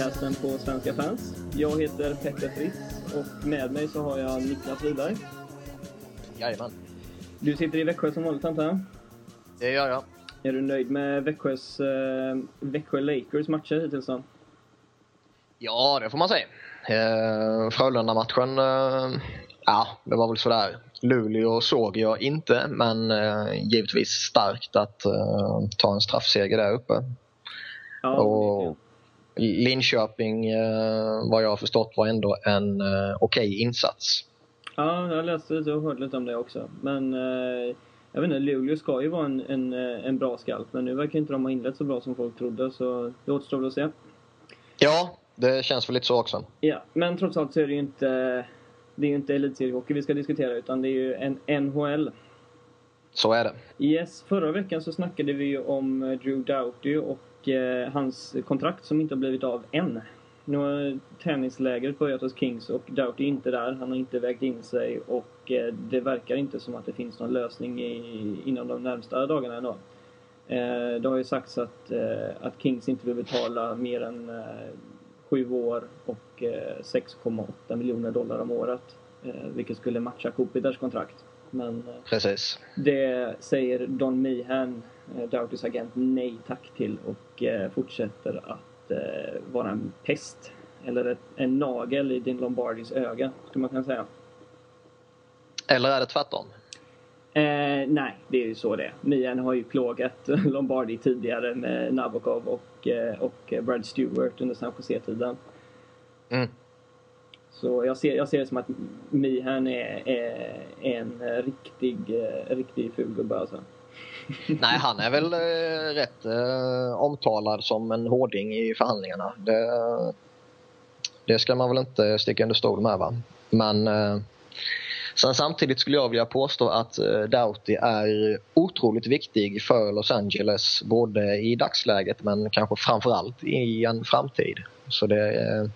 NHL-podcasten på Svenska fans. Jag heter Petter Frisk och med mig så har jag Niklas Wiberg. Jajamän. Du sitter i Växjö som vanligt antar jag? Det gör jag. Är du nöjd med Växjös, eh, Växjö Lakers matcher hittills då? Ja, det får man säga. Eh, Frölunda-matchen, eh, ja, det var väl sådär. Luleå såg jag inte, men eh, givetvis starkt att eh, ta en straffseger där uppe. Ja, och Linköping, eh, vad jag har förstått, var ändå en eh, okej okay insats. Ja, jag läste lite och hörde lite om det också. Men eh, jag vet inte, Luleå ska ju vara en, en, eh, en bra skalp, men nu verkar inte de ha inlett så bra som folk trodde, så det återstår väl att se. Ja, det känns väl lite så också. Ja, men trots allt så är det ju inte, det är ju inte elitseriehockey vi ska diskutera, utan det är ju en NHL. Så är det. Yes, förra veckan så snackade vi ju om Drew Doughty och eh, hans kontrakt som inte har blivit av än. Nu har träningslägret börjat hos Kings och Doughty är inte där. Han har inte vägt in sig och eh, det verkar inte som att det finns någon lösning i, inom de närmsta dagarna ändå. Eh, det har ju sagts att, eh, att Kings inte vill betala mer än eh, sju år och 6,8 miljoner dollar om året. Vilket skulle matcha Kopiters kontrakt. Men Precis. det säger Don Meehan, Doughtys agent, nej tack till och fortsätter att vara en pest. Eller en nagel i din Lombardis öga, skulle man kunna säga. Eller är det tvärtom? Eh, nej, det är ju så det är. Mian har ju plågat Lombardi tidigare med Nabokov och, eh, och Brad Stewart under San Jose-tiden. Mm. Så jag ser, jag ser det som att Mihan är, är, en riktig, eh, riktig fulgubbe alltså. Nej, han är väl eh, rätt eh, omtalad som en hårding i förhandlingarna. Det, det ska man väl inte sticka under stol med va. Men eh, Sen samtidigt skulle jag vilja påstå att eh, Doughty är otroligt viktig för Los Angeles både i dagsläget men kanske framförallt i en framtid. Så det är,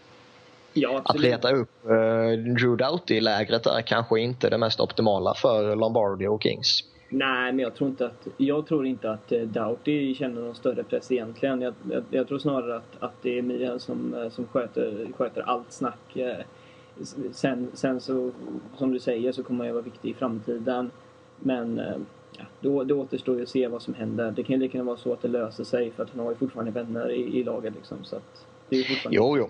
ja, att leta upp uh, Drew Doughty-lägret är kanske inte det mest optimala för Lombardi och Kings. Nej, men jag tror inte att, jag tror inte att uh, Doughty känner någon större press egentligen. Jag, jag, jag tror snarare att, att det är Mian som, som sköter, sköter allt snack. Uh, Sen, sen så, som du säger, så kommer ju vara viktig i framtiden. Men eh, ja, då, det återstår ju att se vad som händer. Det kan ju lika gärna vara så att det löser sig för att han har ju fortfarande vänner i, i laget liksom. Så att det är fortfarande jo, jo.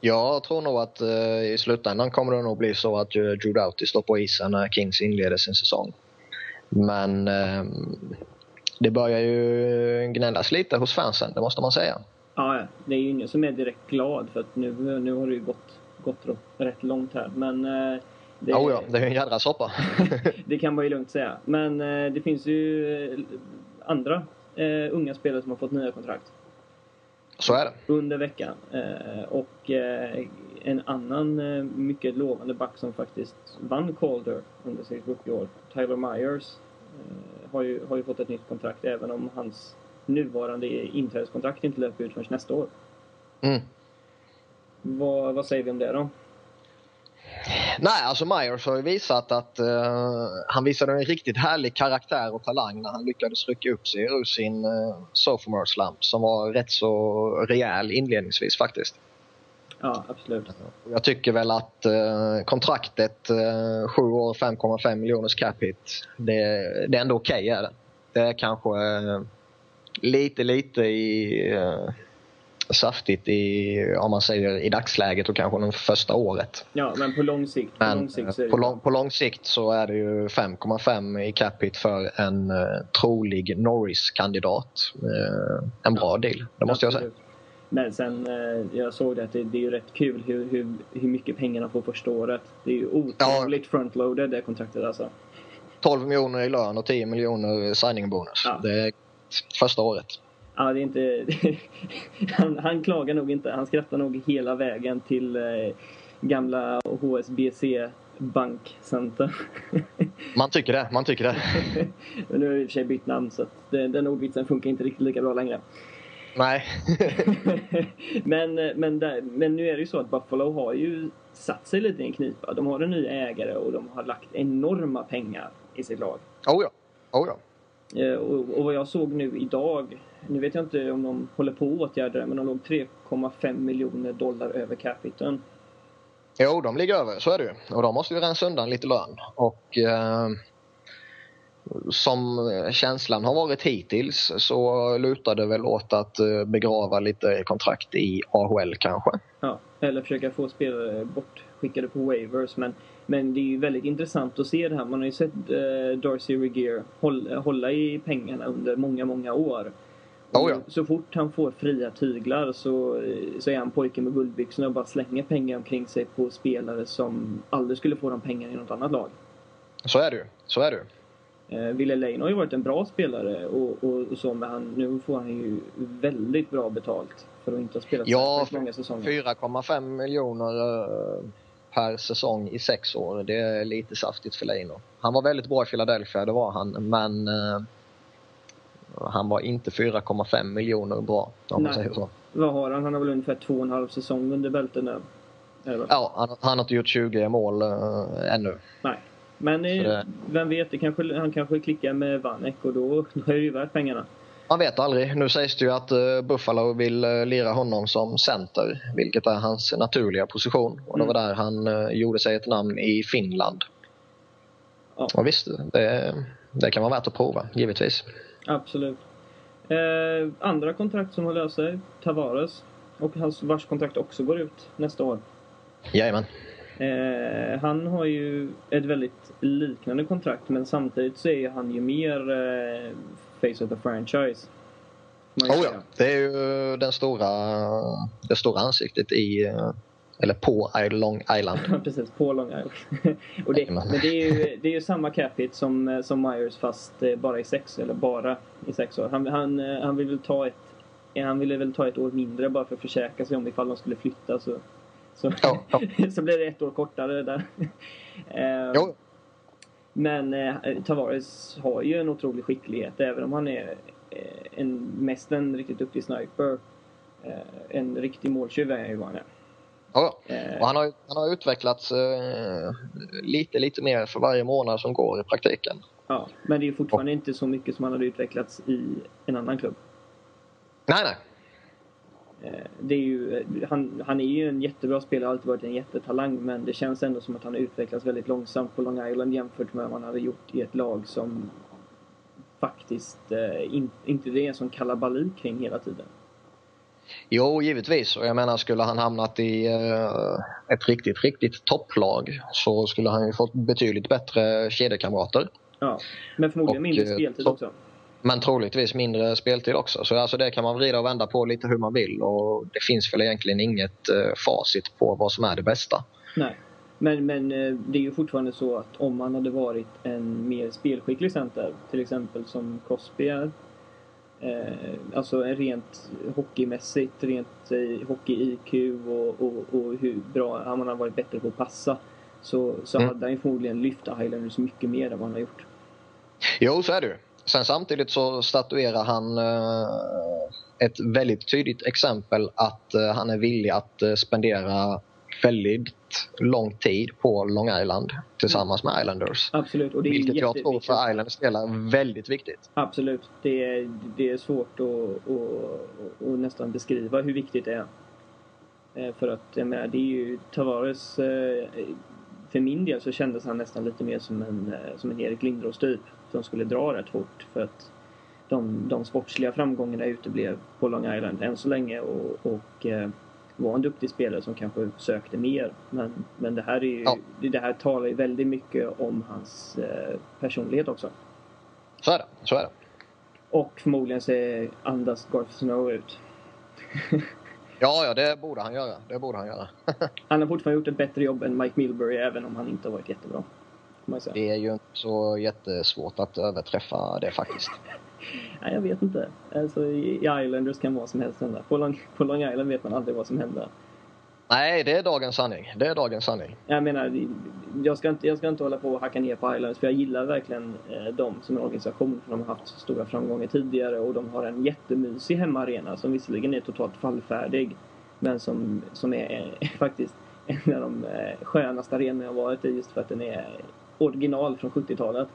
Jag tror nog att uh, i slutändan kommer det nog bli så att Drew Doughty står på isen när Kings inleder sin säsong. Men uh, det börjar ju gnällas lite hos fansen, det måste man säga. Ja, det är ju ingen som är direkt glad för att nu, nu har det ju gått gått rätt långt här. Men eh, det, oh ja, det är en jädra soppa. det kan man ju lugnt säga. Men eh, det finns ju eh, andra unga spelare som har fått nya kontrakt. Så är det. Under veckan. Och en annan mycket lovande back som faktiskt vann Calder under sitt rookie-år, Tyler Myers, har ju, har ju fått ett nytt kontrakt även om hans nuvarande inträdeskontrakt inte löper ut förrän nästa år. Mm. Vad, vad säger vi om det då? Nej, alltså Myers har ju visat att uh, han visade en riktigt härlig karaktär och talang när han lyckades rycka upp sig ur sin uh, sophomore slump som var rätt så rejäl inledningsvis faktiskt. Ja, absolut. Jag tycker väl att uh, kontraktet, uh, 7 år 5,5 miljoners cap hit, det, det är ändå okej okay, är det. Det är kanske uh, lite, lite i saftigt i, om man säger i dagsläget och kanske det första året. Ja, men på lång sikt, på lång sikt, så, på lång, på lång sikt så är det ju 5,5 i capita för en uh, trolig Norris-kandidat. Uh, en bra deal, det måste Absolut. jag säga. Men sen, uh, jag såg det att det, det är ju rätt kul hur, hur, hur mycket pengarna får första året. Det är ju otroligt ja. frontloaded det kontraktet alltså. 12 miljoner i lön och 10 miljoner signing bonus. Ja. Det är första året. Ja, det är inte... han, han klagar nog inte. Han skrattar nog hela vägen till eh, gamla HSBC bankcenter. man tycker det, man tycker det. Men nu har i och för sig bytt namn så att den ordvitsen funkar inte riktigt lika bra längre. Nej. men, men, där, men nu är det ju så att Buffalo har ju satt sig lite i en knipa. De har en ny ägare och de har lagt enorma pengar i sitt lag. Oh ja. Oh ja. Eh, och, vad jag såg nu idag, nu vet jag inte om de håller på att åtgärda det, men de låg 3,5 miljoner dollar över capiten. Jo, de ligger över, så är det ju. Och de måste ju rensa undan lite lön. Och eh, som känslan har varit hittills så lutar det väl åt att eh, begrava lite kontrakt i AHL kanske. Ja, eller försöka få spelare bortskickade på waivers. Men, men det är ju väldigt intressant att se det här. Man har ju sett eh, Darcy Regier hålla, i pengarna under många, många år. Oh ja. Så fort han får fria tyglar så, så är han pojken med guldbyxorna och bara slänger pengar omkring sig på spelare som aldrig skulle få de pengarna i något annat lag. Så är det ju. Så är det. Eh, Ville Lane har ju varit en bra spelare och, och, och, så, men han, nu får han ju väldigt bra betalt för att inte ha spelat Ja, så många säsonger. 4,5 miljoner eh, per säsong i sex år. Det är lite saftigt för Leino. Han var väldigt bra i Philadelphia, det var han. Men eh, han var inte 4,5 miljoner bra, om man säger så. Vad har han? Han har väl ungefär två och en halv säsong under bältet nu. Ja, han, han har inte gjort 20 mål eh, ännu. Nej. Men eh, det- vem vet, det kanske, han kanske klickar med Vanek och då, då är det ju värt pengarna. Man vet aldrig. Nu sägs det ju att eh, Buffalo vill uh, lira honom som center, vilket är hans naturliga position. Och det var där han eh, gjorde sig ett namn i Finland. Ja. Och visst, det, det kan vara värt att prova, givetvis. Absolut. Eh, andra kontrakt som har löst sig, Tavares. Och hans vars kontrakt också går ut nästa år. Jajamän. Eh, han har ju ett väldigt liknande kontrakt men samtidigt så är han ju mer eh, face of the franchise. Oh ja, det är ju den stora, det stora ansiktet i, eh, eller på Long Island. Ja, precis. På Long Island. och det, men det är ju det är ju samma cap hit som, eh, som Myers fast eh, bara i sex, eller bara i sex år. Han, han, han vill väl ta ett han ville väl ta ett år mindre bara för att försäkra sig om ifall de skulle flytta så, så, Ja, ja. så blir det ett år kortare där. Jo, Men eh, Tavares har ju en otrolig skicklighet även om han är eh, en, mest en riktigt duktig sniper. Eh, en riktig måltjuv är ju han är. ja. Eh, Och han, har, han har utvecklats eh, lite, lite mer för varje månad som går i praktiken. Ja, men det är fortfarande inte så mycket som han hade utvecklats i en annan klubb. Nej, nej. Eh, Det är ju, han, han är ju en jättebra spelare, har alltid varit en jättetalang men det känns ändå som att han har utvecklats väldigt långsamt på Long Island jämfört med vad han hade gjort i ett lag som faktiskt eh, in, inte det är en sån kalabalik kring hela tiden. Jo, givetvis. Och jag menar, skulle han hamnat i eh, ett riktigt, riktigt topplag så skulle han ju fått betydligt bättre kedjekamrater. Ja, men förmodligen mindre eh, speltid så- också. Men troligtvis mindre speltid också. Så alltså det kan man vrida och vända på lite hur man vill. Och det finns väl egentligen inget eh, facit på vad som är det bästa. Nej. Men, men eh, det är ju fortfarande så att om man hade varit en mer spelskicklig center, till exempel som Crosby är, eh, alltså en rent hockeymässigt, rent eh, hockey-IQ och, och, och hur bra han har varit bättre på att passa, så, så Mm. hade han ju förmodligen lyft Highlanders mycket mer än vad han har gjort. Jo, så är det. Sen samtidigt så statuerar han eh, ett väldigt tydligt exempel att eh, han är villig att eh, spendera väldigt lång tid på Long Island tillsammans med Islanders. Absolut, och det är Vilket jag tror för Islanders del är väldigt viktigt. Absolut. Det är, det är svårt att, att, att nästan beskriva hur viktigt det är. För att jag menar, det är ju Tavares... För min del så kändes han nästan lite mer som en, som en Erik Lindros typ. Som skulle dra rätt fort för att de, de sportsliga framgångarna uteblev på Long Island än så länge och, och eh, var en duktig spelare som kanske sökte mer. Men, men det här är ju, Ja. det, här talar ju väldigt mycket om hans eh, personlighet också. Så är det. Så är det. Och förmodligen så är- andas Garth Snow ut. Ja, ja, det borde han göra. Det borde han göra. Han har fortfarande gjort ett bättre jobb än Mike Milbury även om han inte har varit jättebra. Får man säga. Det är ju inte så jättesvårt att överträffa det faktiskt. Nej, jag vet inte. Alltså, I Islanders kan vad som helst hända. På Long, på Long Island vet man aldrig vad som händer. Nej, det är dagens sanning. Det är dagens sanning. Jag menar, jag ska inte, jag ska inte hålla på och hacka ner på Islanders för jag gillar verkligen eh, dem som en organisation för de har haft stora framgångar tidigare och de har en jättemysig hemmaarena som visserligen är totalt fallfärdig men som, som är eh, faktiskt en av de eh, skönaste arenorna jag varit i just för att den är original från 70-talet.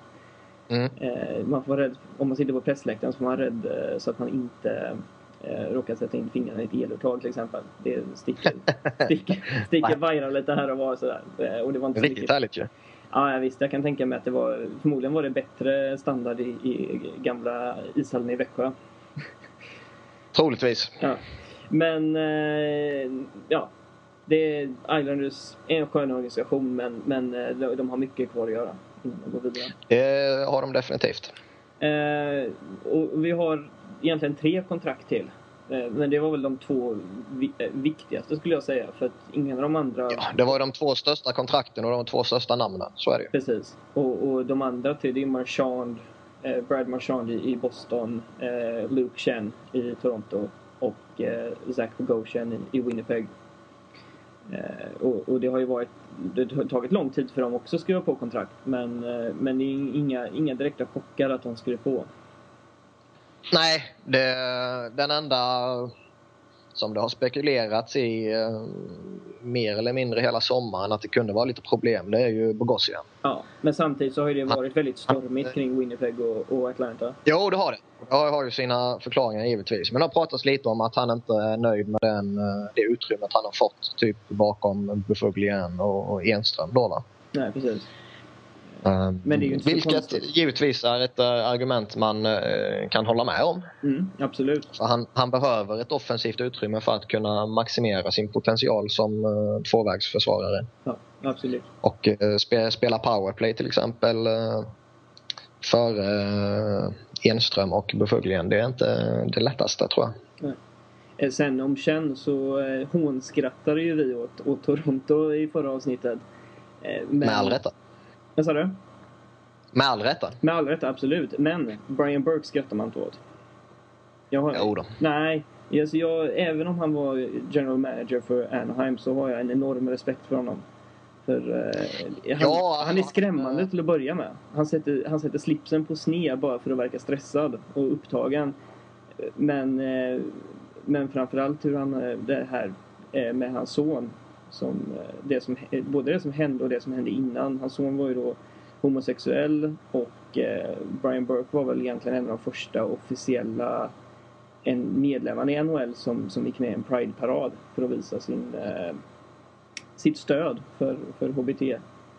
Mm. Eh, man får vara rädd, om man sitter på pressläktaren så får man vara rädd eh, så att man inte eh, råkar sätta in fingrarna i ett eluttag till exempel. Det sticker, sticker, sticker vajrar lite här och var sådär. Och det var inte så Riktigt härligt ju. Ja, visst. Jag kan tänka mig att det var förmodligen var det bättre standard i, i gamla ishallen i Växjö. Troligtvis. Ja. Men ja, det är Islanders är en skön organisation men, men eh, de, de har mycket kvar att göra innan de går vidare. Det har de definitivt. Eh, och vi har egentligen tre kontrakt till. Eh, men det var väl de två vi, eh, viktigaste skulle jag säga för att ingen av de andra... Ja, det var de två största kontrakten och de två största namnen. Så är det ju. Precis. Och, och de andra tre det är Marchand, eh, Brad Marchand i, i Boston, eh, Luke Chen i Toronto och Zach Bogosian i, i Winnipeg. Eh, och, och det har ju varit, det har tagit lång tid för dem också att skriva på kontrakt men, eh, men det är inga, inga direkta chockar att de skriver på. Nej, det, den enda som det har spekulerats i eh, mer eller mindre hela sommaren att det kunde vara lite problem, det är ju Bogosian. Ja, men samtidigt så har ju det varit väldigt stormigt kring Winnipeg och, och Atlanta. Jo, det har det. Det har ju sina förklaringar givetvis. Men det har pratats lite om att han inte är nöjd med den, eh, det utrymmet han har fått typ bakom Bufuglian och, och Enström då. Nej, precis. Um, vilket givetvis är ett äh, argument man äh, kan hålla med om. Mm, absolut. Han, han behöver ett offensivt utrymme för att kunna maximera sin potential som äh, tvåvägsförsvarare. Ja, absolut. Och spe, spela powerplay till exempel före Enström och Bufuglian. Det är inte det lättaste tror jag. Eh, Sen om Chen så eh, hånskrattade ju vi åt, åt Toronto i förra avsnittet. Eh, men, Med all rätta. Vad sa du? Med all rätta. Med all rätt, absolut. Men Brian Burke skrattar man inte åt. Jag har, Jo då. Nej, alltså jag, även om han var general manager för Anaheim så har jag en enorm respekt för honom. För eh, han, Ja, han är han- skrämmande till att börja med. Han sätter, han sätter slipsen på sned bara för att verka stressad och upptagen. Men, eh, men framförallt hur han, eh, det här eh, med hans son. Som, eh, det som, både det som hände och det som hände innan. Hans son var ju då homosexuell och eh, Brian Burke var väl egentligen en av de första officiella en medlemmarna i NHL som, som gick med i en Pride-parad för att visa sin, eh, sitt stöd för, för HBT.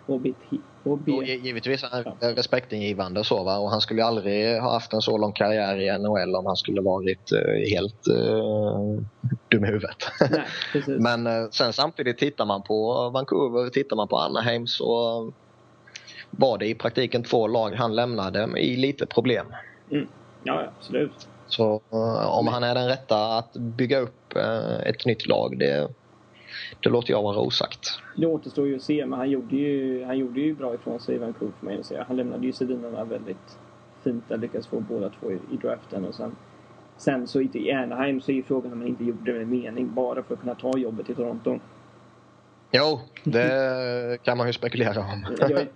HBT, HB. Och gi- givetvis är han respektingivande och så va. Och han skulle ju aldrig ha haft en så lång karriär i NHL om han skulle varit eh, helt eh, dum i huvudet. Nej. Men eh, sen samtidigt tittar man på Vancouver, tittar man på Anaheim så var det i praktiken två lag han lämnade i lite problem. Mm. Ja, ja, absolut. Så eh, om han är den rätta att bygga upp eh, ett nytt lag, det, det låter jag vara osagt. Det återstår ju att se, men han gjorde ju, han gjorde ju bra ifrån sig i Vancouver får man ju säga. Han lämnade ju Sedinarna väldigt fint där, lyckades få båda två i, i draften och sen Sen så i Anaheim så är ju frågan om han inte gjorde det med mening bara för att kunna ta jobbet i Toronto. Jo, det kan man ju spekulera om.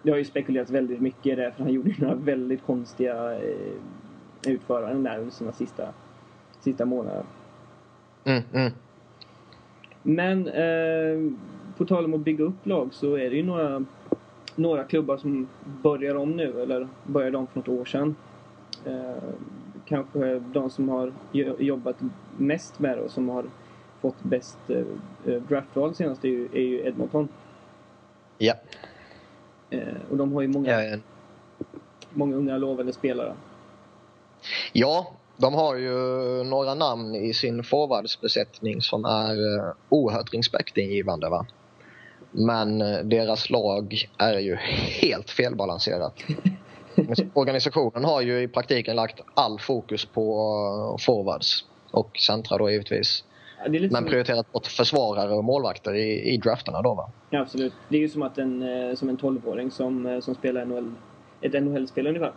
Det har ju spekulerats väldigt mycket i det för han gjorde ju några väldigt konstiga eh, utföranden där under sina sista, sista månader. Mm, mm. Men eh, på tal om att bygga upp lag så är det ju några, några klubbar som börjar om nu eller började om för något år sedan. Eh, kanske de som har jo- jobbat mest med det och som har fått bäst eh, eh, draftval senast är ju, är ju Edmonton. Ja. Eh, och de har ju många, Eh, många unga lovande spelare. Ja, de har ju några namn i sin forwardsbesättning som är eh, oerhört respektingivande. Va? Men eh, deras lag är ju helt felbalanserat. Organisationen har ju i praktiken lagt all fokus på eh, forwards och centra då givetvis. Ja, Men som, prioriterat bort försvarare och målvakter i, i drafterna då va? ja, absolut. Det är ju som att en, som en 12-åring som, som spelar NHL, ett NHL-spel ungefär.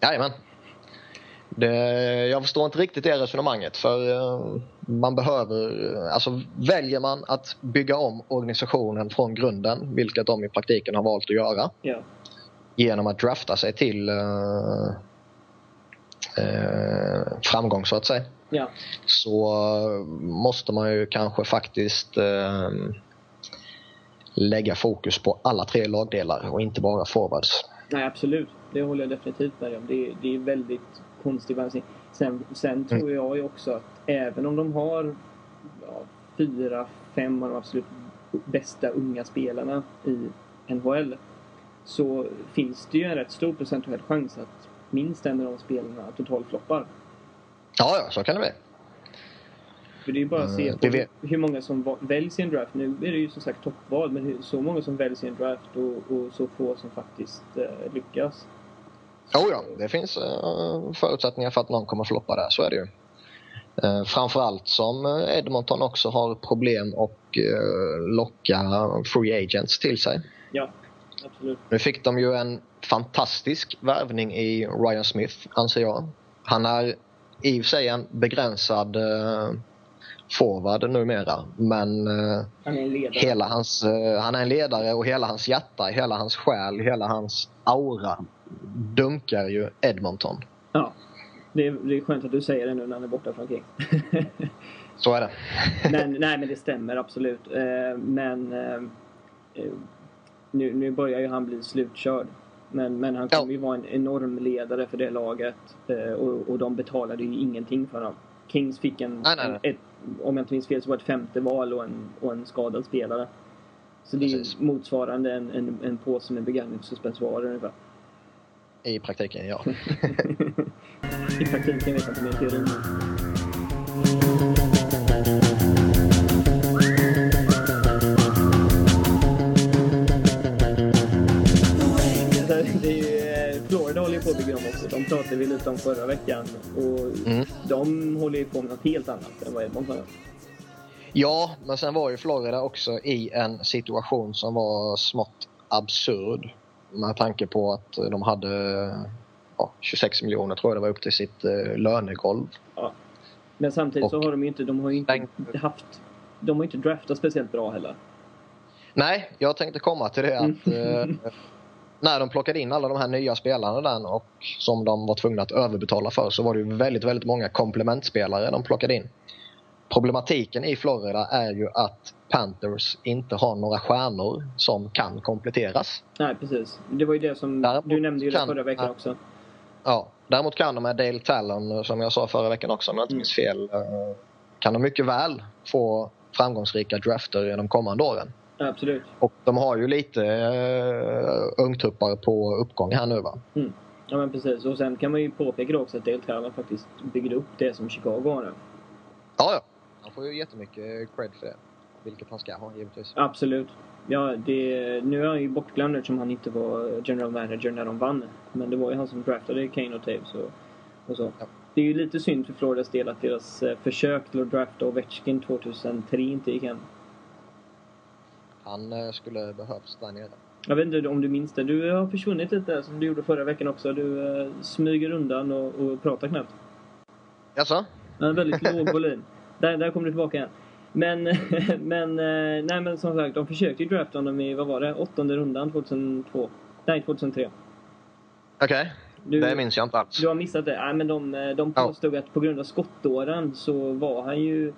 Jajamän. Det, jag förstår inte riktigt det resonemanget för eh, man behöver, alltså väljer man att bygga om organisationen från grunden, vilket de i praktiken har valt att göra Ja. genom att drafta sig till eh, eh, framgång så att säga, Ja, så eh, måste man ju kanske faktiskt eh, lägga fokus på alla tre lagdelar och inte bara forwards. nej absolut. Det håller jag definitivt med om. Det, det är väldigt konstig balansering. Sen, sen tror jag ju också att även om de har ja, fyra, fem av de absolut bästa unga spelarna i NHL så finns det ju en rätt stor procentuell chans att minst en av de spelarna totalfloppar. Ja, ja, så kan det bli. För det är ju bara att se Mm, på hur många som väljs i en draft. Nu är det ju som sagt toppval, men så många som väljs i en draft och, och så få som faktiskt eh, lyckas. Jo, ja, det finns eh, förutsättningar för att någon kommer floppa där, så är det ju. Uh, framförallt som eh, Edmonton också har problem och eh, locka free agents till sig. Ja, absolut. Nu fick de ju en fantastisk värvning i Ryan Smith, anser jag. Han är i och för sig en begränsad eh, forward numera, men eh, Han är en ledare. hela hans, eh, han är en ledare och hela hans hjärta, hela hans själ, hela hans aura dunkar ju Edmonton. Ja. Det är, det är skönt att du säger det nu när han är borta från Kings. Så är det. men, nej, men det stämmer absolut. Eh, men nu, nu börjar ju han bli slutkörd. Men, men han Ja. kommer ju vara en enorm ledare för det laget. Och, och de betalade ju ingenting för honom. Kings fick en, Nej, nej, nej. ett, om jag inte minns fel så var det ett femte val och en, och en skadad spelare. Så det är Precis. motsvarande en, en, en påse med begagnatsuspensoarer ungefär. I praktiken, ja. I praktiken vet jag inte mer teorin. Om också. De pratade vi lite om förra veckan. Och Mm. de håller ju på med något helt annat än vad Edmonton gör. Ja, men sen var ju Florida också i en situation som var smått absurd. Med tanke på att de hade ja, 26 miljoner tror jag det var upp till sitt eh, lönegolv. Men samtidigt så Och- har de ju inte, de har inte haft... De har inte draftat speciellt bra heller. Nej, jag tänkte komma till det att Mm. eh, när de plockade in alla de här nya spelarna där och som de var tvungna att överbetala för så var det ju väldigt, väldigt många komplementspelare de plockade in. Problematiken i Florida är ju att Panthers inte har några stjärnor som kan kompletteras. Nej, precis. Det var ju det som... Däremot Du nämnde ju kan- förra veckan också. Ja, däremot kan de med Dale Talon, som jag sa förra veckan också om jag inte Mm. minns fel, eh, kan de mycket väl få framgångsrika drafter i de kommande åren. Absolut. Och de har ju lite uh, ungtuppar på uppgång här nu va. Ja, men precis. Och sen kan man ju påpeka också att Dale faktiskt byggde upp det som Chicago har nu. Ja, ja. Han får ju jättemycket cred för det. Vilket han ska ha givetvis. Absolut. Ja, det, nu är han ju bortglömd eftersom han inte var general manager när de vann. Men det var ju han som draftade Kane och Taves och, och så. Ja. Det är ju lite synd för Floridas del att deras eh, försök till att drafta Ovechkin 2003 inte gick hem. Han eh, skulle behövts där nere. Jag vet inte om du minns det. Du har försvunnit lite som du gjorde förra veckan också. Du eh, smyger undan och, och pratar knappt. Jaså? Ja, En väldigt låg volym. Där, där kom du tillbaka igen. Men, men, eh, nej men som sagt, de försökte ju drafta honom i, vad var det, åttonde rundan 2002? Nej, 2003. Okej, Du, det minns jag inte alls. du har missat det? Nej men de, eh, de Ja. påstod att på grund av skottåren så var han ju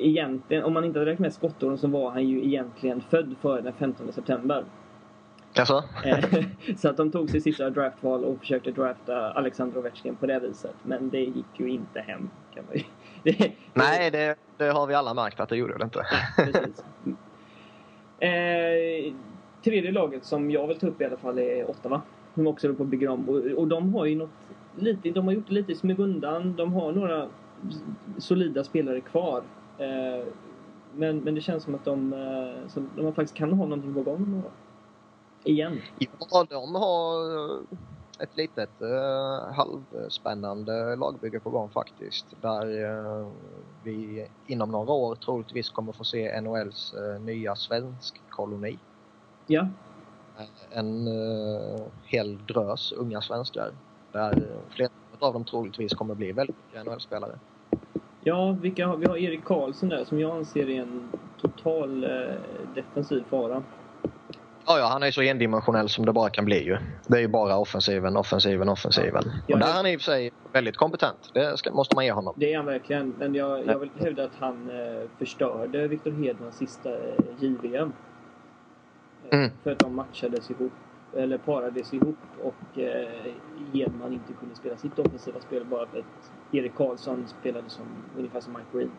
egentligen, om man inte hade räknat med skottåren så var han ju egentligen född före den 15 september. Jaså? Eh, så att de tog sitt sista draftval och försökte drafta Alexander Ovechkin på det viset. Men det gick ju inte hem. Kan man. Det, Nej, det, det har vi alla märkt att det gjorde det inte. Precis. Eh, tredje laget som jag vill ta upp i alla fall är Ottawa. De också håller på att bygga om. Och, och de har ju något lite, de har gjort det lite i skymundan. De har några solida spelare kvar. Eh, men, men det känns som att de, eh, som de faktiskt kan ha någonting på gång. Igen. Ja, de har ett litet uh, halvspännande lagbygge på gång faktiskt. Där eh, vi inom några år troligtvis kommer få se NHLs eh, nya svensk koloni. Ja, En eh, hel drös unga svenskar. Där flera av dem troligtvis kommer bli väldigt NHL-spelare. Ja vilka har, vi har Erik Karlsson där som jag anser är en total eh, defensiv fara. Ja, ja, han är så endimensionell som det bara kan bli ju. Det är ju bara offensiven, offensiven, offensiven. Ja, Och där är han i och för sig väldigt kompetent. Det ska, måste man ge honom. Det är han verkligen. Men jag, jag vill hävda att han eh, förstörde Victor Hedmans sista eh, JVM. Eh, Mm. För att de matchades ihop eller parades ihop och eh, Edman inte kunde spela sitt offensiva spel bara för att Erik Karlsson spelade som, ungefär som Mike Green.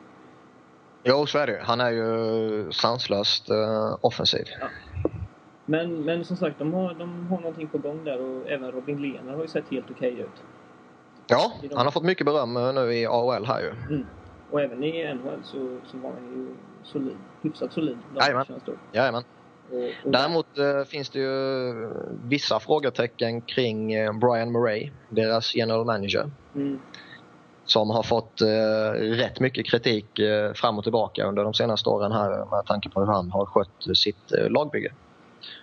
Jo, så är det Han är ju sanslöst uh, offensiv. Ja. Men, men som sagt, de har, de har någonting på gång där och även Robin Lehner har ju sett helt okej okay ut. Ja, han har fått mycket beröm eh, nu i AHL här ju. Mm. Och även i NHL så, så var han ju solid, hyfsat solid. Jajamän. Jajamän. Och Däremot äh, finns det ju vissa frågetecken kring äh, Brian Murray, deras general manager. Mm. Som har fått rätt mycket kritik fram och tillbaka under de senaste åren här med tanke på hur han har skött sitt lagbygge.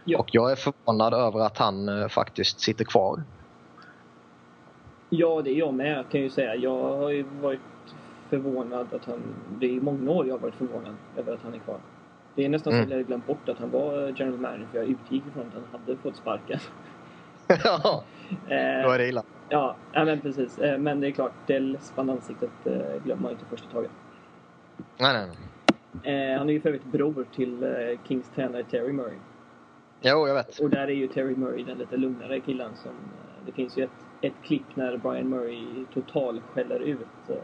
Ja. Och jag är förvånad över att han faktiskt sitter kvar. Ja, det är jag med kan jag ju säga. Jag har ju varit förvånad att han... Det är många år jag har varit förvånad över att han är kvar. Det är nästan mm. så att jag glömt bort att han var general manager för jag utgick ifrån att han hade fått sparken. ja, eh, då är det illa. Ja, ja men precis. Eh, men det är klart, det läspande ansiktet eh, glömmer man inte första taget. Nej, nej, nej. Han är ju för övrigt bror till Kings tränare Terry Murray. Jo, jag vet. Och där är ju Terry Murray den lite lugnare killen som... Det finns ju ett, ett klipp när Brian Murray total skäller ut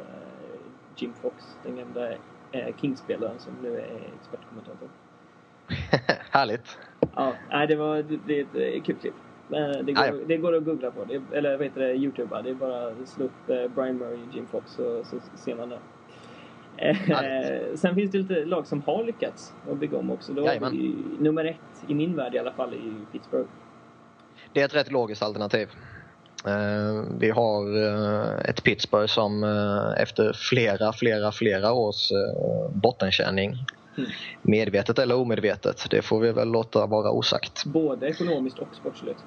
Jim Fox, den gamla eh, Kings-spelaren som nu är expertkommentator. Härligt! Ja, nej, det var det, är ett kul klipp. Det går, det går att googla på, det, eller vad heter det, Youtube. Det är bara att slå upp eh, Brian Murray och Jim Fox så, så ser man det. Eh, sen finns det lite lag som har lyckats att bygga om också. Då nummer ett, i min värld i alla fall, i Pittsburgh. Det är ett rätt logiskt alternativ. Eh, vi har eh, ett Pittsburgh som eh, efter flera, flera, flera års bottenkänning Mm. Medvetet eller omedvetet, det får vi väl låta vara osagt. Både ekonomiskt och sportsligt.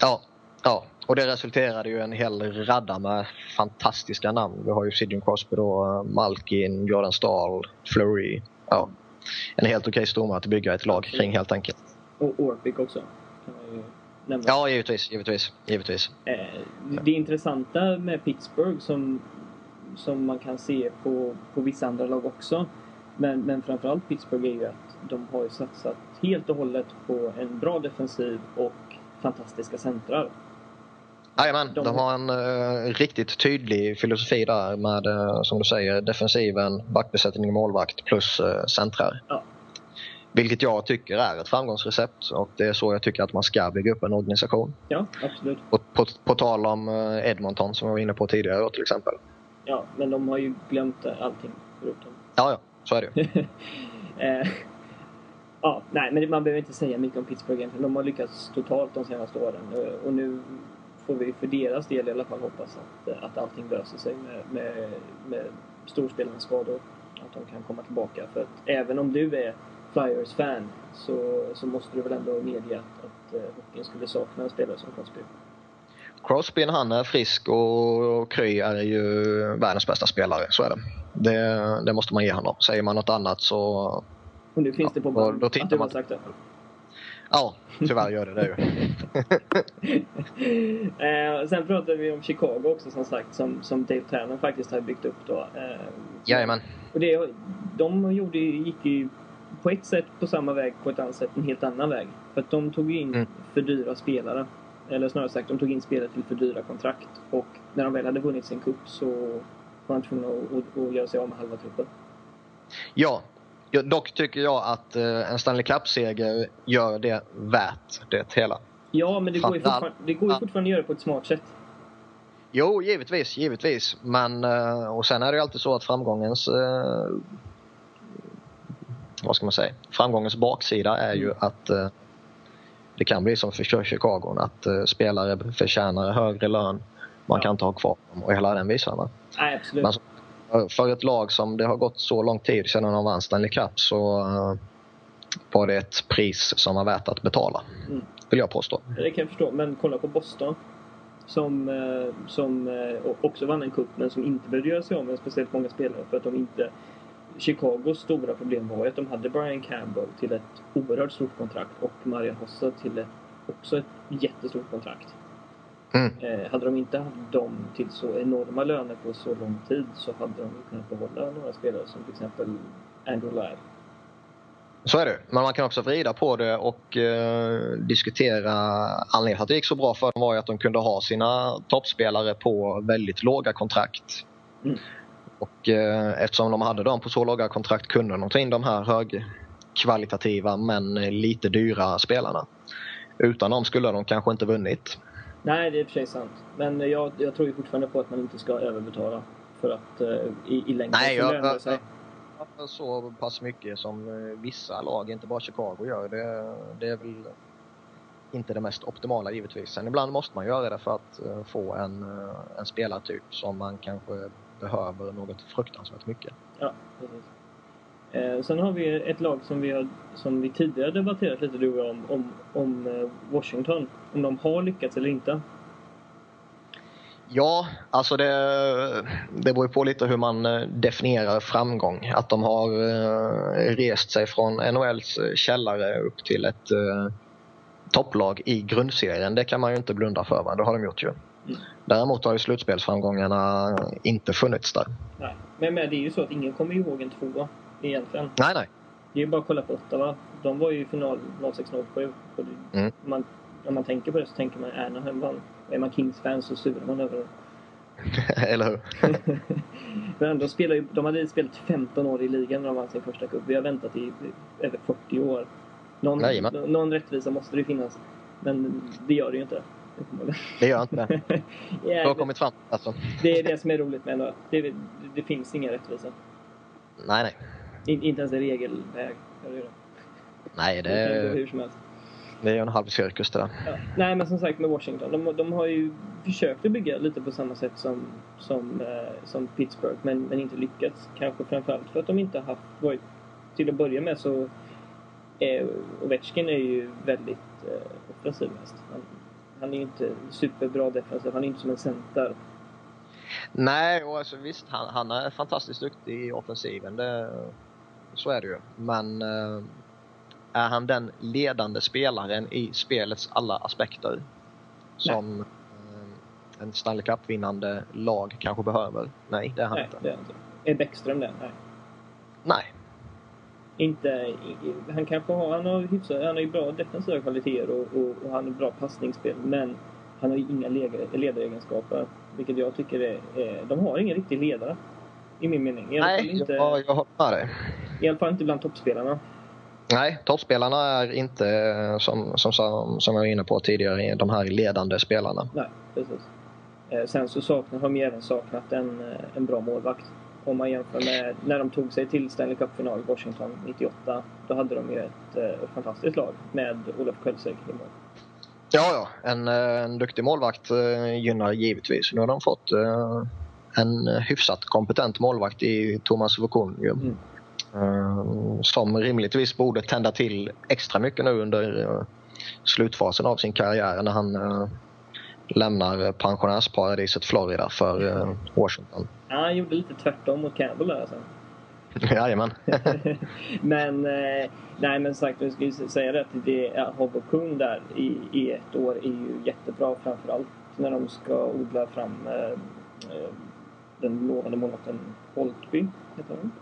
Ja, ja. och det resulterade ju en hel radda med fantastiska namn. Vi har ju Sidney Crosby då, Malkin, Jordan Stahl, Fleury. Ja. En helt okej stomme att bygga ett lag kring helt enkelt. Och Orpik också. Kan man ju nämna. Ja, givetvis. givetvis, givetvis. Eh, det intressanta med Pittsburgh som, som man kan se på, på vissa andra lag också. Men, men framförallt Pittsburgh är ju att de har ju satsat helt och hållet på en bra defensiv och fantastiska centrar. Jajamän, de... de har en uh, riktigt tydlig filosofi där med, uh, som du säger, defensiven, backbesättning målvakt plus uh, centrar. Ja. Vilket jag tycker är ett framgångsrecept och det är så jag tycker att man ska bygga upp en organisation. Ja, absolut. På, på, på tal om eh, Edmonton som vi var inne på tidigare till exempel. Ja, men de har ju glömt allting förutom... Ja, ja, så är det ju. eh, ja, nej, men man behöver inte säga mycket om Pittsburgh egentligen. De har lyckats totalt de senaste åren eh, och nu får vi för deras del i alla fall hoppas att, eh, att allting löser sig med, med, med storspelarnas skador. Att de kan komma tillbaka. För att även om du är Flyers-fan så, så måste du väl ändå medge att, att uh, hockeyn skulle sakna en spelare som Crosby. Crosby när han är frisk och Kry är ju världens bästa spelare, så är det. det. Det måste man ge honom. Säger man något annat så... Och nu finns ja, det på band då, att du har sagt det? Ja, tyvärr gör det det ju. eh, sen pratade vi om Chicago också som sagt, som, som Dave Tanner faktiskt har byggt upp då. Eh, Jajamän. Och det, de gjorde, gick ju på ett sätt på samma väg, på ett annat sätt en helt annan väg. För att de tog in mm. för dyra spelare. Eller snarare sagt, de tog in spelare till för dyra kontrakt. Och när de väl hade vunnit sin cup så var de tvungna att, att, göra sig av med halva truppen. Ja, dock tycker jag att eh, en Stanley Cup-seger gör det värt det hela. Ja, men det går, ju fortfarande, det går ju fortfarande att göra på ett smart sätt. Jo, givetvis, givetvis. Men, eh, och sen är det ju alltid så att framgångens eh, vad ska man säga, framgångens baksida är ju mm. att eh, det kan bli som för Chicago, att eh, spelare förtjänar högre lön. Man ja. kan inte ha kvar dem och hela den visan. Nej, absolut. Men så, för ett lag som det har gått så lång tid sedan de vann Stanley Cup så uh, var det ett pris som var värt att betala. Mm. Vill jag påstå. Det kan jag förstå. Men kolla på Boston. Som, som också vann en cup men som inte behövde göra sig av med speciellt många spelare för att de inte Chicagos stora problem var ju att de hade Brian Campbell till ett oerhört stort kontrakt och Marian Hossa till ett, också ett jättestort kontrakt. Mm. Eh, hade de inte haft dem till så enorma löner på så lång tid så hade de kunnat behålla några spelare som till exempel Andrew Ladd. Så är det. Men man kan också vrida på det och eh, diskutera. Anledningen till att det gick så bra för dem var ju att de kunde ha sina toppspelare på väldigt låga kontrakt. Mm. Och eh, eftersom de hade dem på så låga kontrakt kunde de ta in de här högkvalitativa men lite dyra spelarna. Utan dem skulle de kanske inte vunnit. Nej, det är i och för sig sant. Men jag, jag tror ju fortfarande på att man inte ska överbetala. För att eh, i, i längden Nej, jag- lönar det sig. så pass mycket som eh, vissa lag, inte bara Chicago, gör. Det, det är väl inte det mest optimala givetvis. Sen ibland måste man göra det för att eh, få en, eh, en spelartyp som man kanske behöver något fruktansvärt mycket. Ja, precis. Eh, sen har vi ett lag som vi, har, som vi tidigare debatterat lite du och jag om, om, om eh, Washington. Om de har lyckats eller inte. Ja, alltså det, det beror ju på lite hur man eh, definierar framgång. Att de har eh, rest sig från NHLs källare upp till ett topplag i grundserien, det kan man ju inte blunda för. Va? Det har de gjort ju. Mm. Däremot har ju slutspelsframgångarna inte funnits där. Nej. Men, men det är ju så att ingen kommer ihåg en tvåa egentligen. Nej, nej. Det är ju bara att kolla på Ottawa. De var ju i final 06-07. Och det- Mm. Man, när man tänker på det så tänker man Anaheim vann. Är man Kings-fan så surar man över det. Eller hur? Men de, spelar ju, de hade spelat 15 år i ligan när de vann sin första cup. Vi har väntat i över 40 år. Någon, någon rättvisa måste det finnas. Men det gör det ju inte. Det gör inte. Ja, Det har kommit fram. Alltså. det är det som är roligt med NHL. Det, det, det finns ingen rättvisa. Nej, nej. In, inte ens i regelväg. Nej, Det det, hur som helst. det är ju en halv cirkus det där. Ja. Nej, men som sagt med Washington. De, de har ju försökt att bygga lite på samma sätt som, som, eh, som Pittsburgh, men, men inte lyckats. Kanske framförallt för att de inte haft varit... Till att börja med så... Eh, Ovechkin är ju väldigt eh, offensiv mest. Han, han är ju inte superbra defensiv. Han är inte som en center. Nej, och alltså, visst han, han är fantastiskt duktig i offensiven. Det, så är det ju. Men eh, är han den ledande spelaren i spelets alla aspekter? Som eh, en Stanley Cup-vinnande lag kanske behöver? Nej, det är han Nej, inte. det är inte. Är Bäckström det? Nej. Nej. Inte, han kanske har, han har hyfsat, han har ju bra defensiva kvaliteter och, och, och han har bra passningsspel men han har ju inga ledare, ledaregenskaper. Vilket jag tycker är, är, de har ingen riktig ledare. I min mening. I Nej, inte, jag, jag håller med dig. I alla fall inte bland toppspelarna. Nej, toppspelarna är inte, som, som, som jag var inne på tidigare, de här ledande spelarna. Nej, precis. Eh, sen så saknar, har de ju även saknat en, en bra målvakt. Om man jämför med när de tog sig till Stanley Cup-final i Washington 98. Då hade de ju ett eh, fantastiskt lag med Olof Kölseg i mål. Ja, ja. En, eh, en duktig målvakt eh, gynnar givetvis. Nu har de fått eh, en hyfsat kompetent målvakt i Thomas Vokun ju. Mm. Som rimligtvis borde tända till extra mycket nu under slutfasen av sin karriär när han lämnar pensionärsparadiset Florida för eh, Washington. Ja, han gjorde lite tvärtom mot Campbell där alltså. Jajamän. men, eh, nej men sagt, jag ju säga det att det är Hobokun där i, i ett år är ju jättebra framförallt när de ska odla fram eh, eh, den lovande målvakten Holtby, heter han.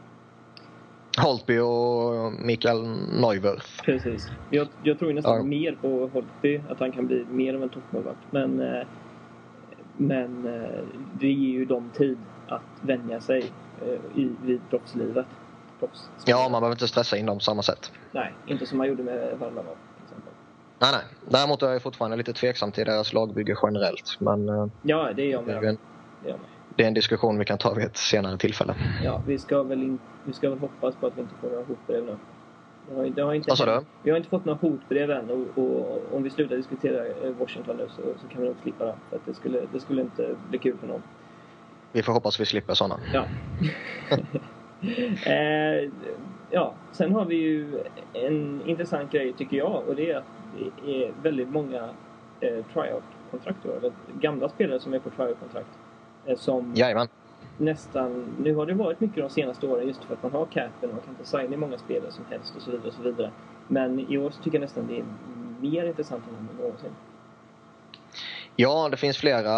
Holtby och Mikael Neuwirth. Precis. Jag, jag tror nästan Ja. mer på Holtby, att han kan bli mer av en toppmålvakt. Men, eh, men eh, det ger ju dem tid att vänja sig eh, i, vid proffslivet. Proffs. Ja, man behöver inte stressa in dem på samma sätt. Nej, inte som man gjorde med exempel. Nej, nej. Däremot är jag fortfarande lite tveksam till deras lagbygge generellt. Men Ja, det är jag det, är med. ju en, Det är jag med. Det är en diskussion vi kan ta vid ett senare tillfälle. Ja, vi ska, väl in, vi ska väl hoppas på att vi inte får några hotbrev nu. Det har, det har inte Vi har inte fått några hotbrev än och, och om vi slutar diskutera eh, Washington nu så, så kan vi nog slippa det. För det skulle, det skulle inte bli kul för någon. Vi får hoppas vi slipper sådana. Ja. eh, ja, sen har vi ju en intressant grej tycker jag och det är att det är väldigt många eh, tryout-kontrakt. Gamla spelare som är på tryout-kontrakt. Eh, som Jajamän. nästan, nu har det varit mycket de senaste åren just för att man har capen och man kan inte signa många spelare som helst och så vidare. Och så vidare. Men i år så tycker jag nästan det är mer intressant än någonsin. Ja, det finns flera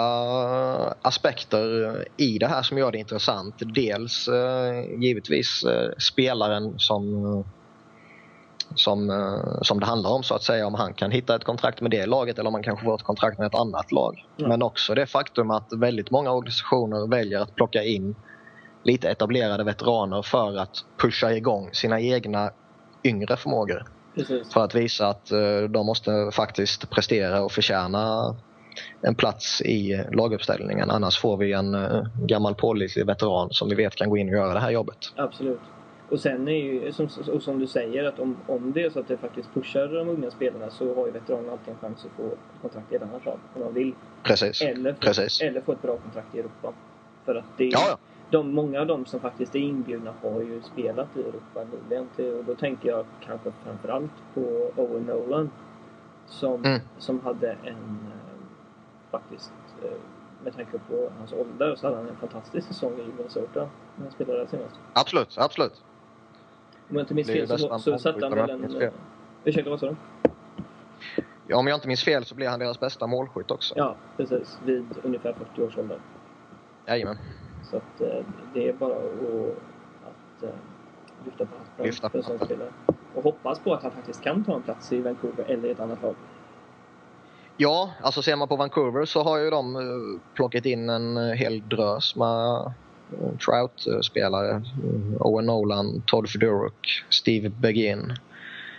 aspekter i det här som gör det intressant. Dels eh, givetvis eh, spelaren som som, eh, som det handlar om så att säga. Om han kan hitta ett kontrakt med det laget eller om han kanske får ett kontrakt med ett annat lag. Ja. Men också det faktum att väldigt många organisationer väljer att plocka in lite etablerade veteraner för att pusha igång sina egna yngre förmågor. Precis. För att visa att eh, de måste faktiskt prestera och förtjäna en plats i laguppställningen. Annars får vi en eh, gammal pålitlig veteran som vi vet kan gå in och göra det här jobbet. Absolut. Och sen är ju, som, och som du säger, att om, om det är så att det faktiskt pushar de unga spelarna så har ju veteranerna alltid en chans att få kontrakt i ett annat lag om de vill. Precis. Eller få, Precis. eller få ett bra kontrakt i Europa. För att det är, Ja, ja. de, många av dem som faktiskt är inbjudna har ju spelat i Europa nyligen. Och då tänker jag kanske framförallt på Owen Nolan. Som, Mm. som hade en, eh, faktiskt, eh, med tanke på hans ålder, så hade han en fantastisk säsong i Minnesota när han spelade där senast. Absolut, absolut. Om jag inte minns fel så, så satte han väl en... fel. Ursäkta, vad sa du? Ja, om jag inte minns fel så blir han deras bästa målskytt också. Ja, precis. Vid ungefär 40 års ålder. Jajamän. Så att eh, det är bara att, att eh, lyfta på hatten Lyfta för en sån hatten. spelare. Och hoppas på att han faktiskt kan ta en plats i Vancouver eller i ett annat lag. Ja, alltså ser man på Vancouver så har ju de eh, plockat in en eh, hel drös med eh, Trout-spelare. Eh, Owen Nolan, Todd Fedoruk, Steve Begin,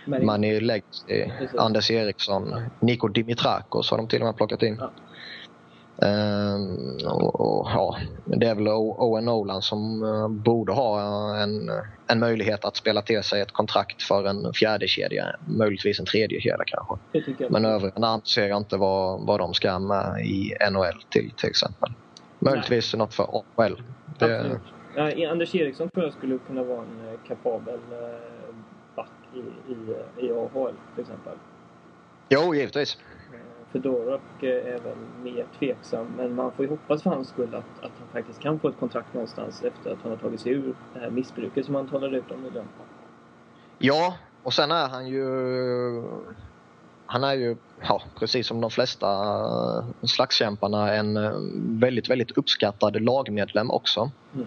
Men Manny Legacy. Anders Eriksson, Niko Dimitrakos har de till och med plockat in. Ja. Ehm, och, och, ja, det är väl Owen Nolan som eh, borde ha en, en möjlighet att spela till sig ett kontrakt för en fjärde kedja, möjligtvis en tredje kedja kanske. Men övriga namn ser jag inte vad, vad de ska med i NHL till till exempel. Möjligtvis något för AHL. Det. Ja, i- Anders Eriksson tror jag skulle kunna vara en eh, kapabel eh, back i, i, i AHL till exempel. jo, givetvis. Eh, Fedoruk eh, är väl mer tveksam, men man får ju hoppas för hans skull att, att han faktiskt kan få ett kontrakt någonstans efter att han har tagit sig ur det här missbruket som han talade ut om nyligen. Ja, och sen är han ju... Han är ju, ja, precis som de flesta eh, slagskämparna, en eh, väldigt, väldigt uppskattad lagmedlem också. Mm.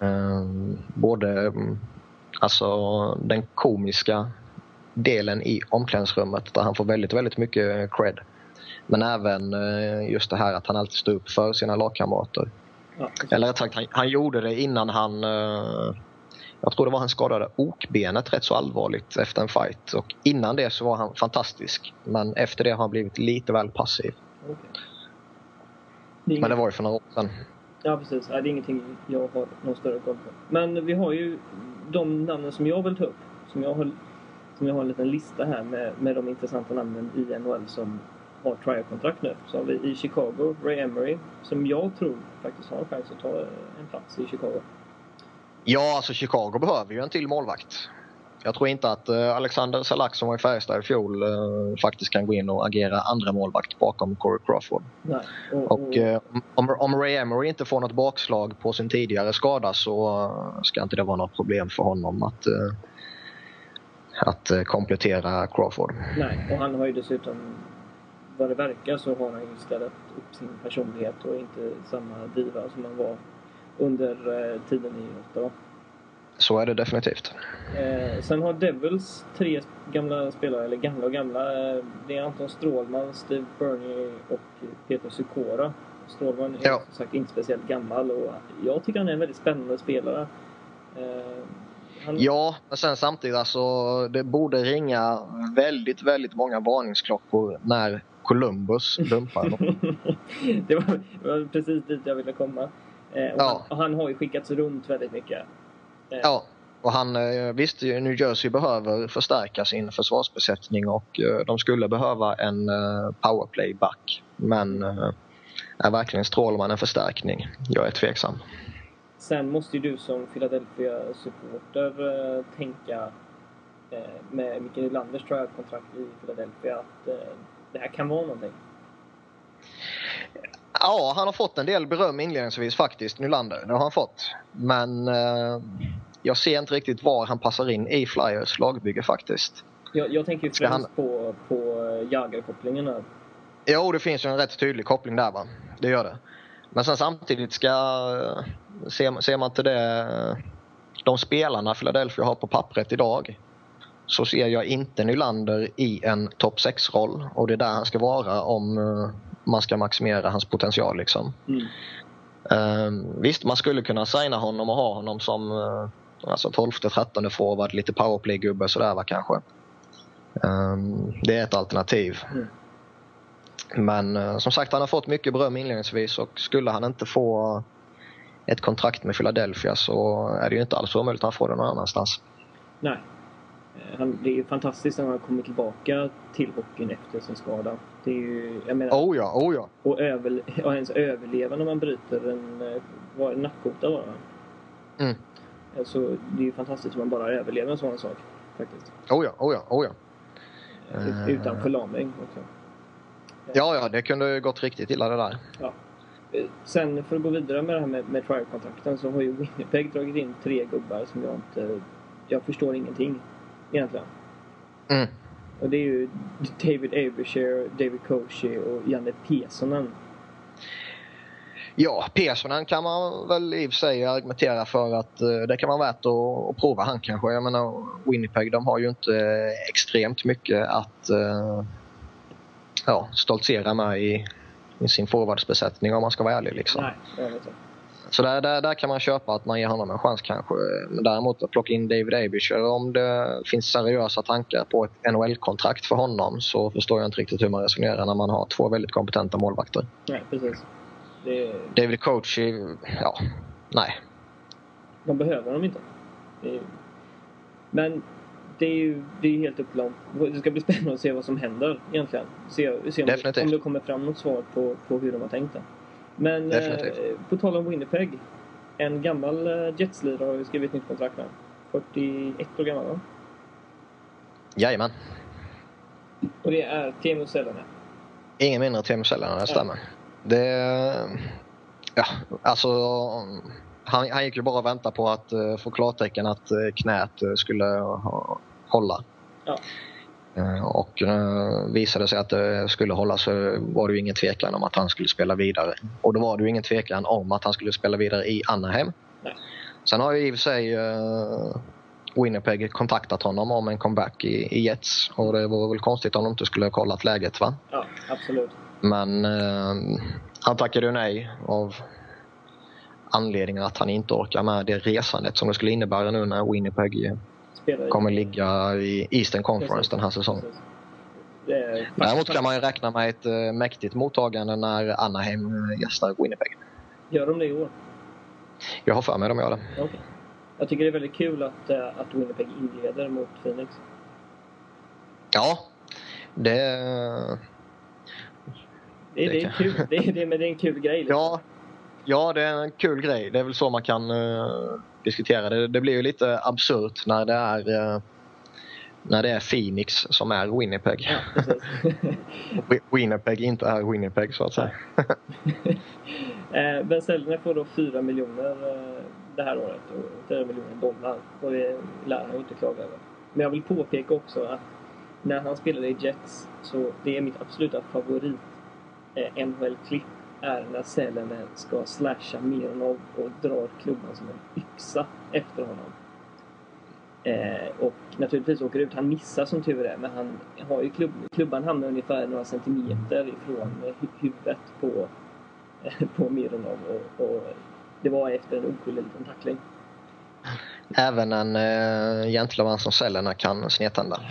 Eh, Både mm, alltså, den komiska delen i omklädningsrummet där han får väldigt, väldigt mycket cred. Men även just det här att han alltid står upp för sina lagkamrater. Ja, Eller rätt sagt, han, han gjorde det innan han... jag tror det var han skadade okbenet rätt så allvarligt efter en fight. Och innan det så var han fantastisk. Men efter det har han blivit lite väl passiv. okej. Det Men det var ju för några år sedan. Ja, precis. Det är ingenting jag har någon större koll på. Men vi har ju de namnen som jag vill ta upp. Som jag har, som jag har en liten lista här med, med de intressanta namnen i NHL som har trial-kontrakt nu. Så har vi i Chicago, Ray Emery, som jag tror faktiskt har en chans att ta en plats i Chicago. Ja, alltså Chicago behöver ju en till målvakt. Jag tror inte att eh, Alexander Salak som var i Färjestad i fjol eh, faktiskt kan gå in och agera andra målvakt bakom Corey Crawford. Nej. Och, eh, om, om Ray Emery inte får något bakslag på sin tidigare skada så ska inte det vara något problem för honom att, att komplettera Crawford. nej, och han har ju dessutom, vad det verkar, så har han ju ställt upp sin personlighet och inte samma diva som han var under eh, tiden i Ottawa. Så är det definitivt. Eh, sen har Devils tre gamla spelare, eller gamla och gamla. Eh, det är Anton Strålman, Steve Bernier och Peter Sykora. Strålman är Ja. som sagt inte speciellt gammal och jag tycker han är en väldigt spännande spelare. Eh, han, Ja, men sen samtidigt alltså det borde ringa väldigt, väldigt många varningsklockor när Columbus dumpar honom. det, var, det var precis dit jag ville komma. Eh, och, Ja. han, och han har ju skickats runt väldigt mycket. Eh, Ja, och han eh, visst New Jersey behöver förstärka sin försvarsbesättning och de skulle behöva en eh, powerplay-back. Men är verkligen Strålman en förstärkning? Jag är tveksam. Sen måste ju du som Philadelphia-supporter tänka med Mikael Nylanders tryout-kontrakt i Philadelphia att det här kan vara någonting. Ja, han har fått en del beröm inledningsvis faktiskt, Nylander. Det har han fått. Men eh, jag ser inte riktigt var han passar in i Flyers lagbygge faktiskt. Jag, jag tänker främst på, på eh, Jagr-kopplingen här. Jo, det finns ju en rätt tydlig koppling där va. Det gör det. Men sen samtidigt ska... eh, Ser, ser man till det... De spelarna Philadelphia har på pappret idag så ser jag inte Nylander i en topp 6-roll och det är där han ska vara om uh, man ska maximera hans potential. Liksom. Mm. Uh, visst, man skulle kunna signa honom och ha honom som uh, alltså 12-13 forward, lite powerplay-gubbe sådär va kanske. Um, det är ett alternativ. Mm. Men uh, som sagt, han har fått mycket beröm inledningsvis och skulle han inte få ett kontrakt med Philadelphia så är det ju inte alls omöjligt att han får det någon annanstans. Nej. Eh, han, det är ju fantastiskt när han kommer tillbaka till hockeyn efter sin skada. Det är ju, jag menar, Oh ja, oh ja. och över, ja, ens överleva när man bryter en eh, nackkota det Mm. Alltså, det är ju fantastiskt att man bara överlever en sån sak. Faktiskt. Oh ja, oh ja, oh ja. Uh, Utan förlamning också. Ja, ja, det kunde ju gått riktigt illa det där. Eh, Sen för att gå vidare med det här med, med trial-kontrakten så har ju Winnipeg dragit in tre gubbar som jag inte... Jag förstår ingenting egentligen. Mm. Och det är ju David Abershare, David Koshi och Janne Pesonen. Ja, Pesonen kan man väl i och för sig argumentera för att eh, det kan vara värt att, att prova han kanske. Jag menar Winnipeg de har ju inte extremt mycket att eh, ja, stoltsera med i, i sin forwardsbesättning om man ska vara ärlig. Liksom. Nej, jag vet inte. Så där, där, där kan man köpa att man ger honom en chans kanske. Men däremot att plocka in David Abicher om det finns seriösa tankar på ett NHL-kontrakt för honom så förstår jag inte riktigt hur man resonerar när man har två väldigt kompetenta målvakter. Nej, precis. Det, David Coachy, ja, nej. de behöver dem inte. Men det är ju det är helt upp till dem. Det ska bli spännande att se vad som händer egentligen. Se, se om, det, om det kommer fram något svar på, på hur de har tänkt det. Men eh, på tal om Winnipeg. En gammal eh, Jetslirare har ju skrivit ett nytt kontrakt med. 41 år gammal va? Jajamän. Och det är Teemu Selänne. Ingen mindre Teemu Selänne, det stämmer. Det... Ja, alltså... Han, han gick ju bara och väntade på att uh, få klartecken att uh, knät skulle hålla. Ja. Eh, Och uh, visade sig att det skulle hålla så var det ju ingen tvekan om att han skulle spela vidare. Och då var det ju ingen tvekan om att han skulle spela vidare i Anaheim. Nej. Sen har ju i och för sig uh, Winnipeg kontaktat honom om en comeback i, i Jets. Och det vore väl konstigt om de inte skulle ha kollat läget va? Ja, absolut. Men eh, han tackade ju nej av anledningen att han inte orkar med det resandet som det skulle innebära nu när Winnipeg eh, Spelar kommer ligga i Eastern Conference Precis, den här säsongen. precis. Är, Däremot kan man ju räkna med ett eh, mäktigt mottagande när Anaheim eh, gästar Winnipeg. Gör de det i år? Jag har för mig de gör det. Okej. Jag tycker det är väldigt kul att, eh, att Winnipeg inleder mot Phoenix. Ja, det... Det, är- Det det är kul. Det är, det, men det är en kul grej. Liksom. Ja, ja, det är en kul grej. Det är väl så man kan eh, diskutera det. Det blir ju lite absurt när det är eh, när det är Phoenix som är Winnipeg. Ja, Winnipeg inte är Winnipeg så att säga. eh, ben Selner får då 4 miljoner eh, det här året. Och 4 miljoner dollar. Och det lär han inte klaga över. Men jag vill påpeka också att när han spelade i Jets så det är mitt absoluta favorit eh, NHL-klipp är när Selene ska slasha Mironov och drar klubban som en yxa efter honom. Eh, och naturligtvis åker ut. Han missar som tur är, men han har ju klubb, klubban hamnar ungefär några centimeter ifrån eh, hu- huvudet på, eh, på Mironov. Och, och det var efter en oskyldig liten tackling. Även en uh, gentleman som Sellerna kan snedtända.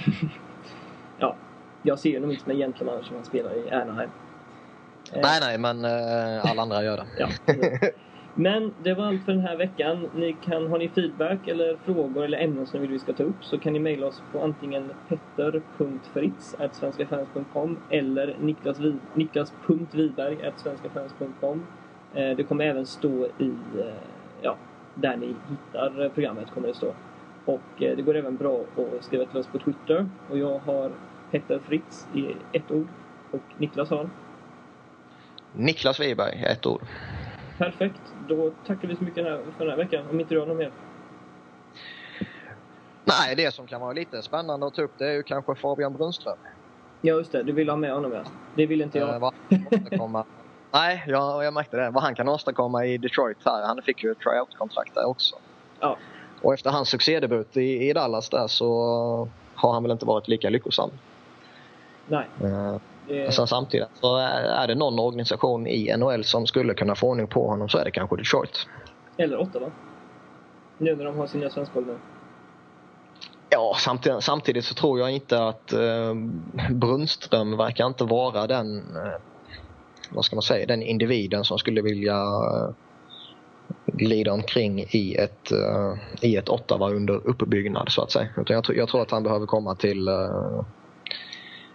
Ja, jag ser nog inte som en gentleman som han spelar i Anaheim. Eh, Nej, nej, men uh, alla andra gör det. Ja. Men det var allt för den här veckan. Ni kan, har ni feedback eller frågor eller ämnen som ni vill vi ska ta upp så kan ni mejla oss på antingen petter.fritz.svenskafans.com eller niklas Vi- niklas.viberg.svenskafans.com eh, Det kommer även stå i, eh, ja, där ni hittar eh, programmet kommer det stå. Och eh, det går även bra att skriva till oss på Twitter. Och jag har Petter Fritz i ett ord. Och Niklas har Niklas Wiberg, ett ord. Perfekt. Då tackar vi så mycket för den här veckan. Om inte du har något mer. Nej, det som kan vara lite spännande att ta upp det är ju kanske Fabian Brunström. Ja, just det. Du vill ha med honom, ja. Det vill inte jag. kan åstadkomma. Nej, jag, jag märkte det. Vad han kan åstadkomma i Detroit här. Han fick ju ett tryout-kontrakt där också. Ja. Och efter hans succédebut i, i Dallas där så har han väl inte varit lika lyckosam. Nej. Eh, Det, Sen samtidigt så är, det någon organisation i NHL som skulle kunna få ordning på honom så är det kanske Detroit. eller Ottawa. Nu när de har sin nya svenska nu. Ja, samtidigt, samtidigt så tror jag inte att eh, Brunström verkar inte vara den, eh, vad ska man säga, den individen som skulle vilja eh, glida omkring i ett, eh, i ett Ottawa under uppbyggnad så att säga. Utan jag, tror- jag tror att han behöver komma till eh,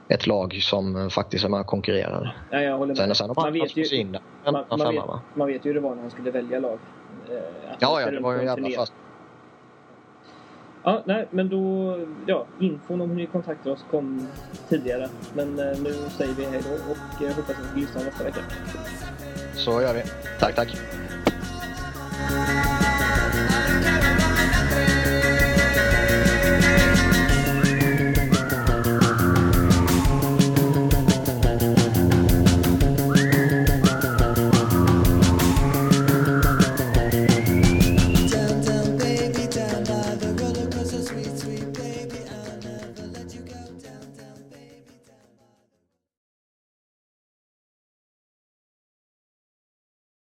ett lag som faktiskt är med och konkurrerar. Ja, jag håller Sen, med. sen om Man vet ju, in man, man, femma vet, man vet ju hur det var när han skulle välja lag. Eh, att Ja, ja, det var ju en jävla fast. Ja, nej, men då... Ja, infon om hur ni kontaktar oss kom tidigare. Men eh, nu säger vi hej då och eh, hoppas att ni lyssnar nästa vecka. Så gör vi. Tack, tack.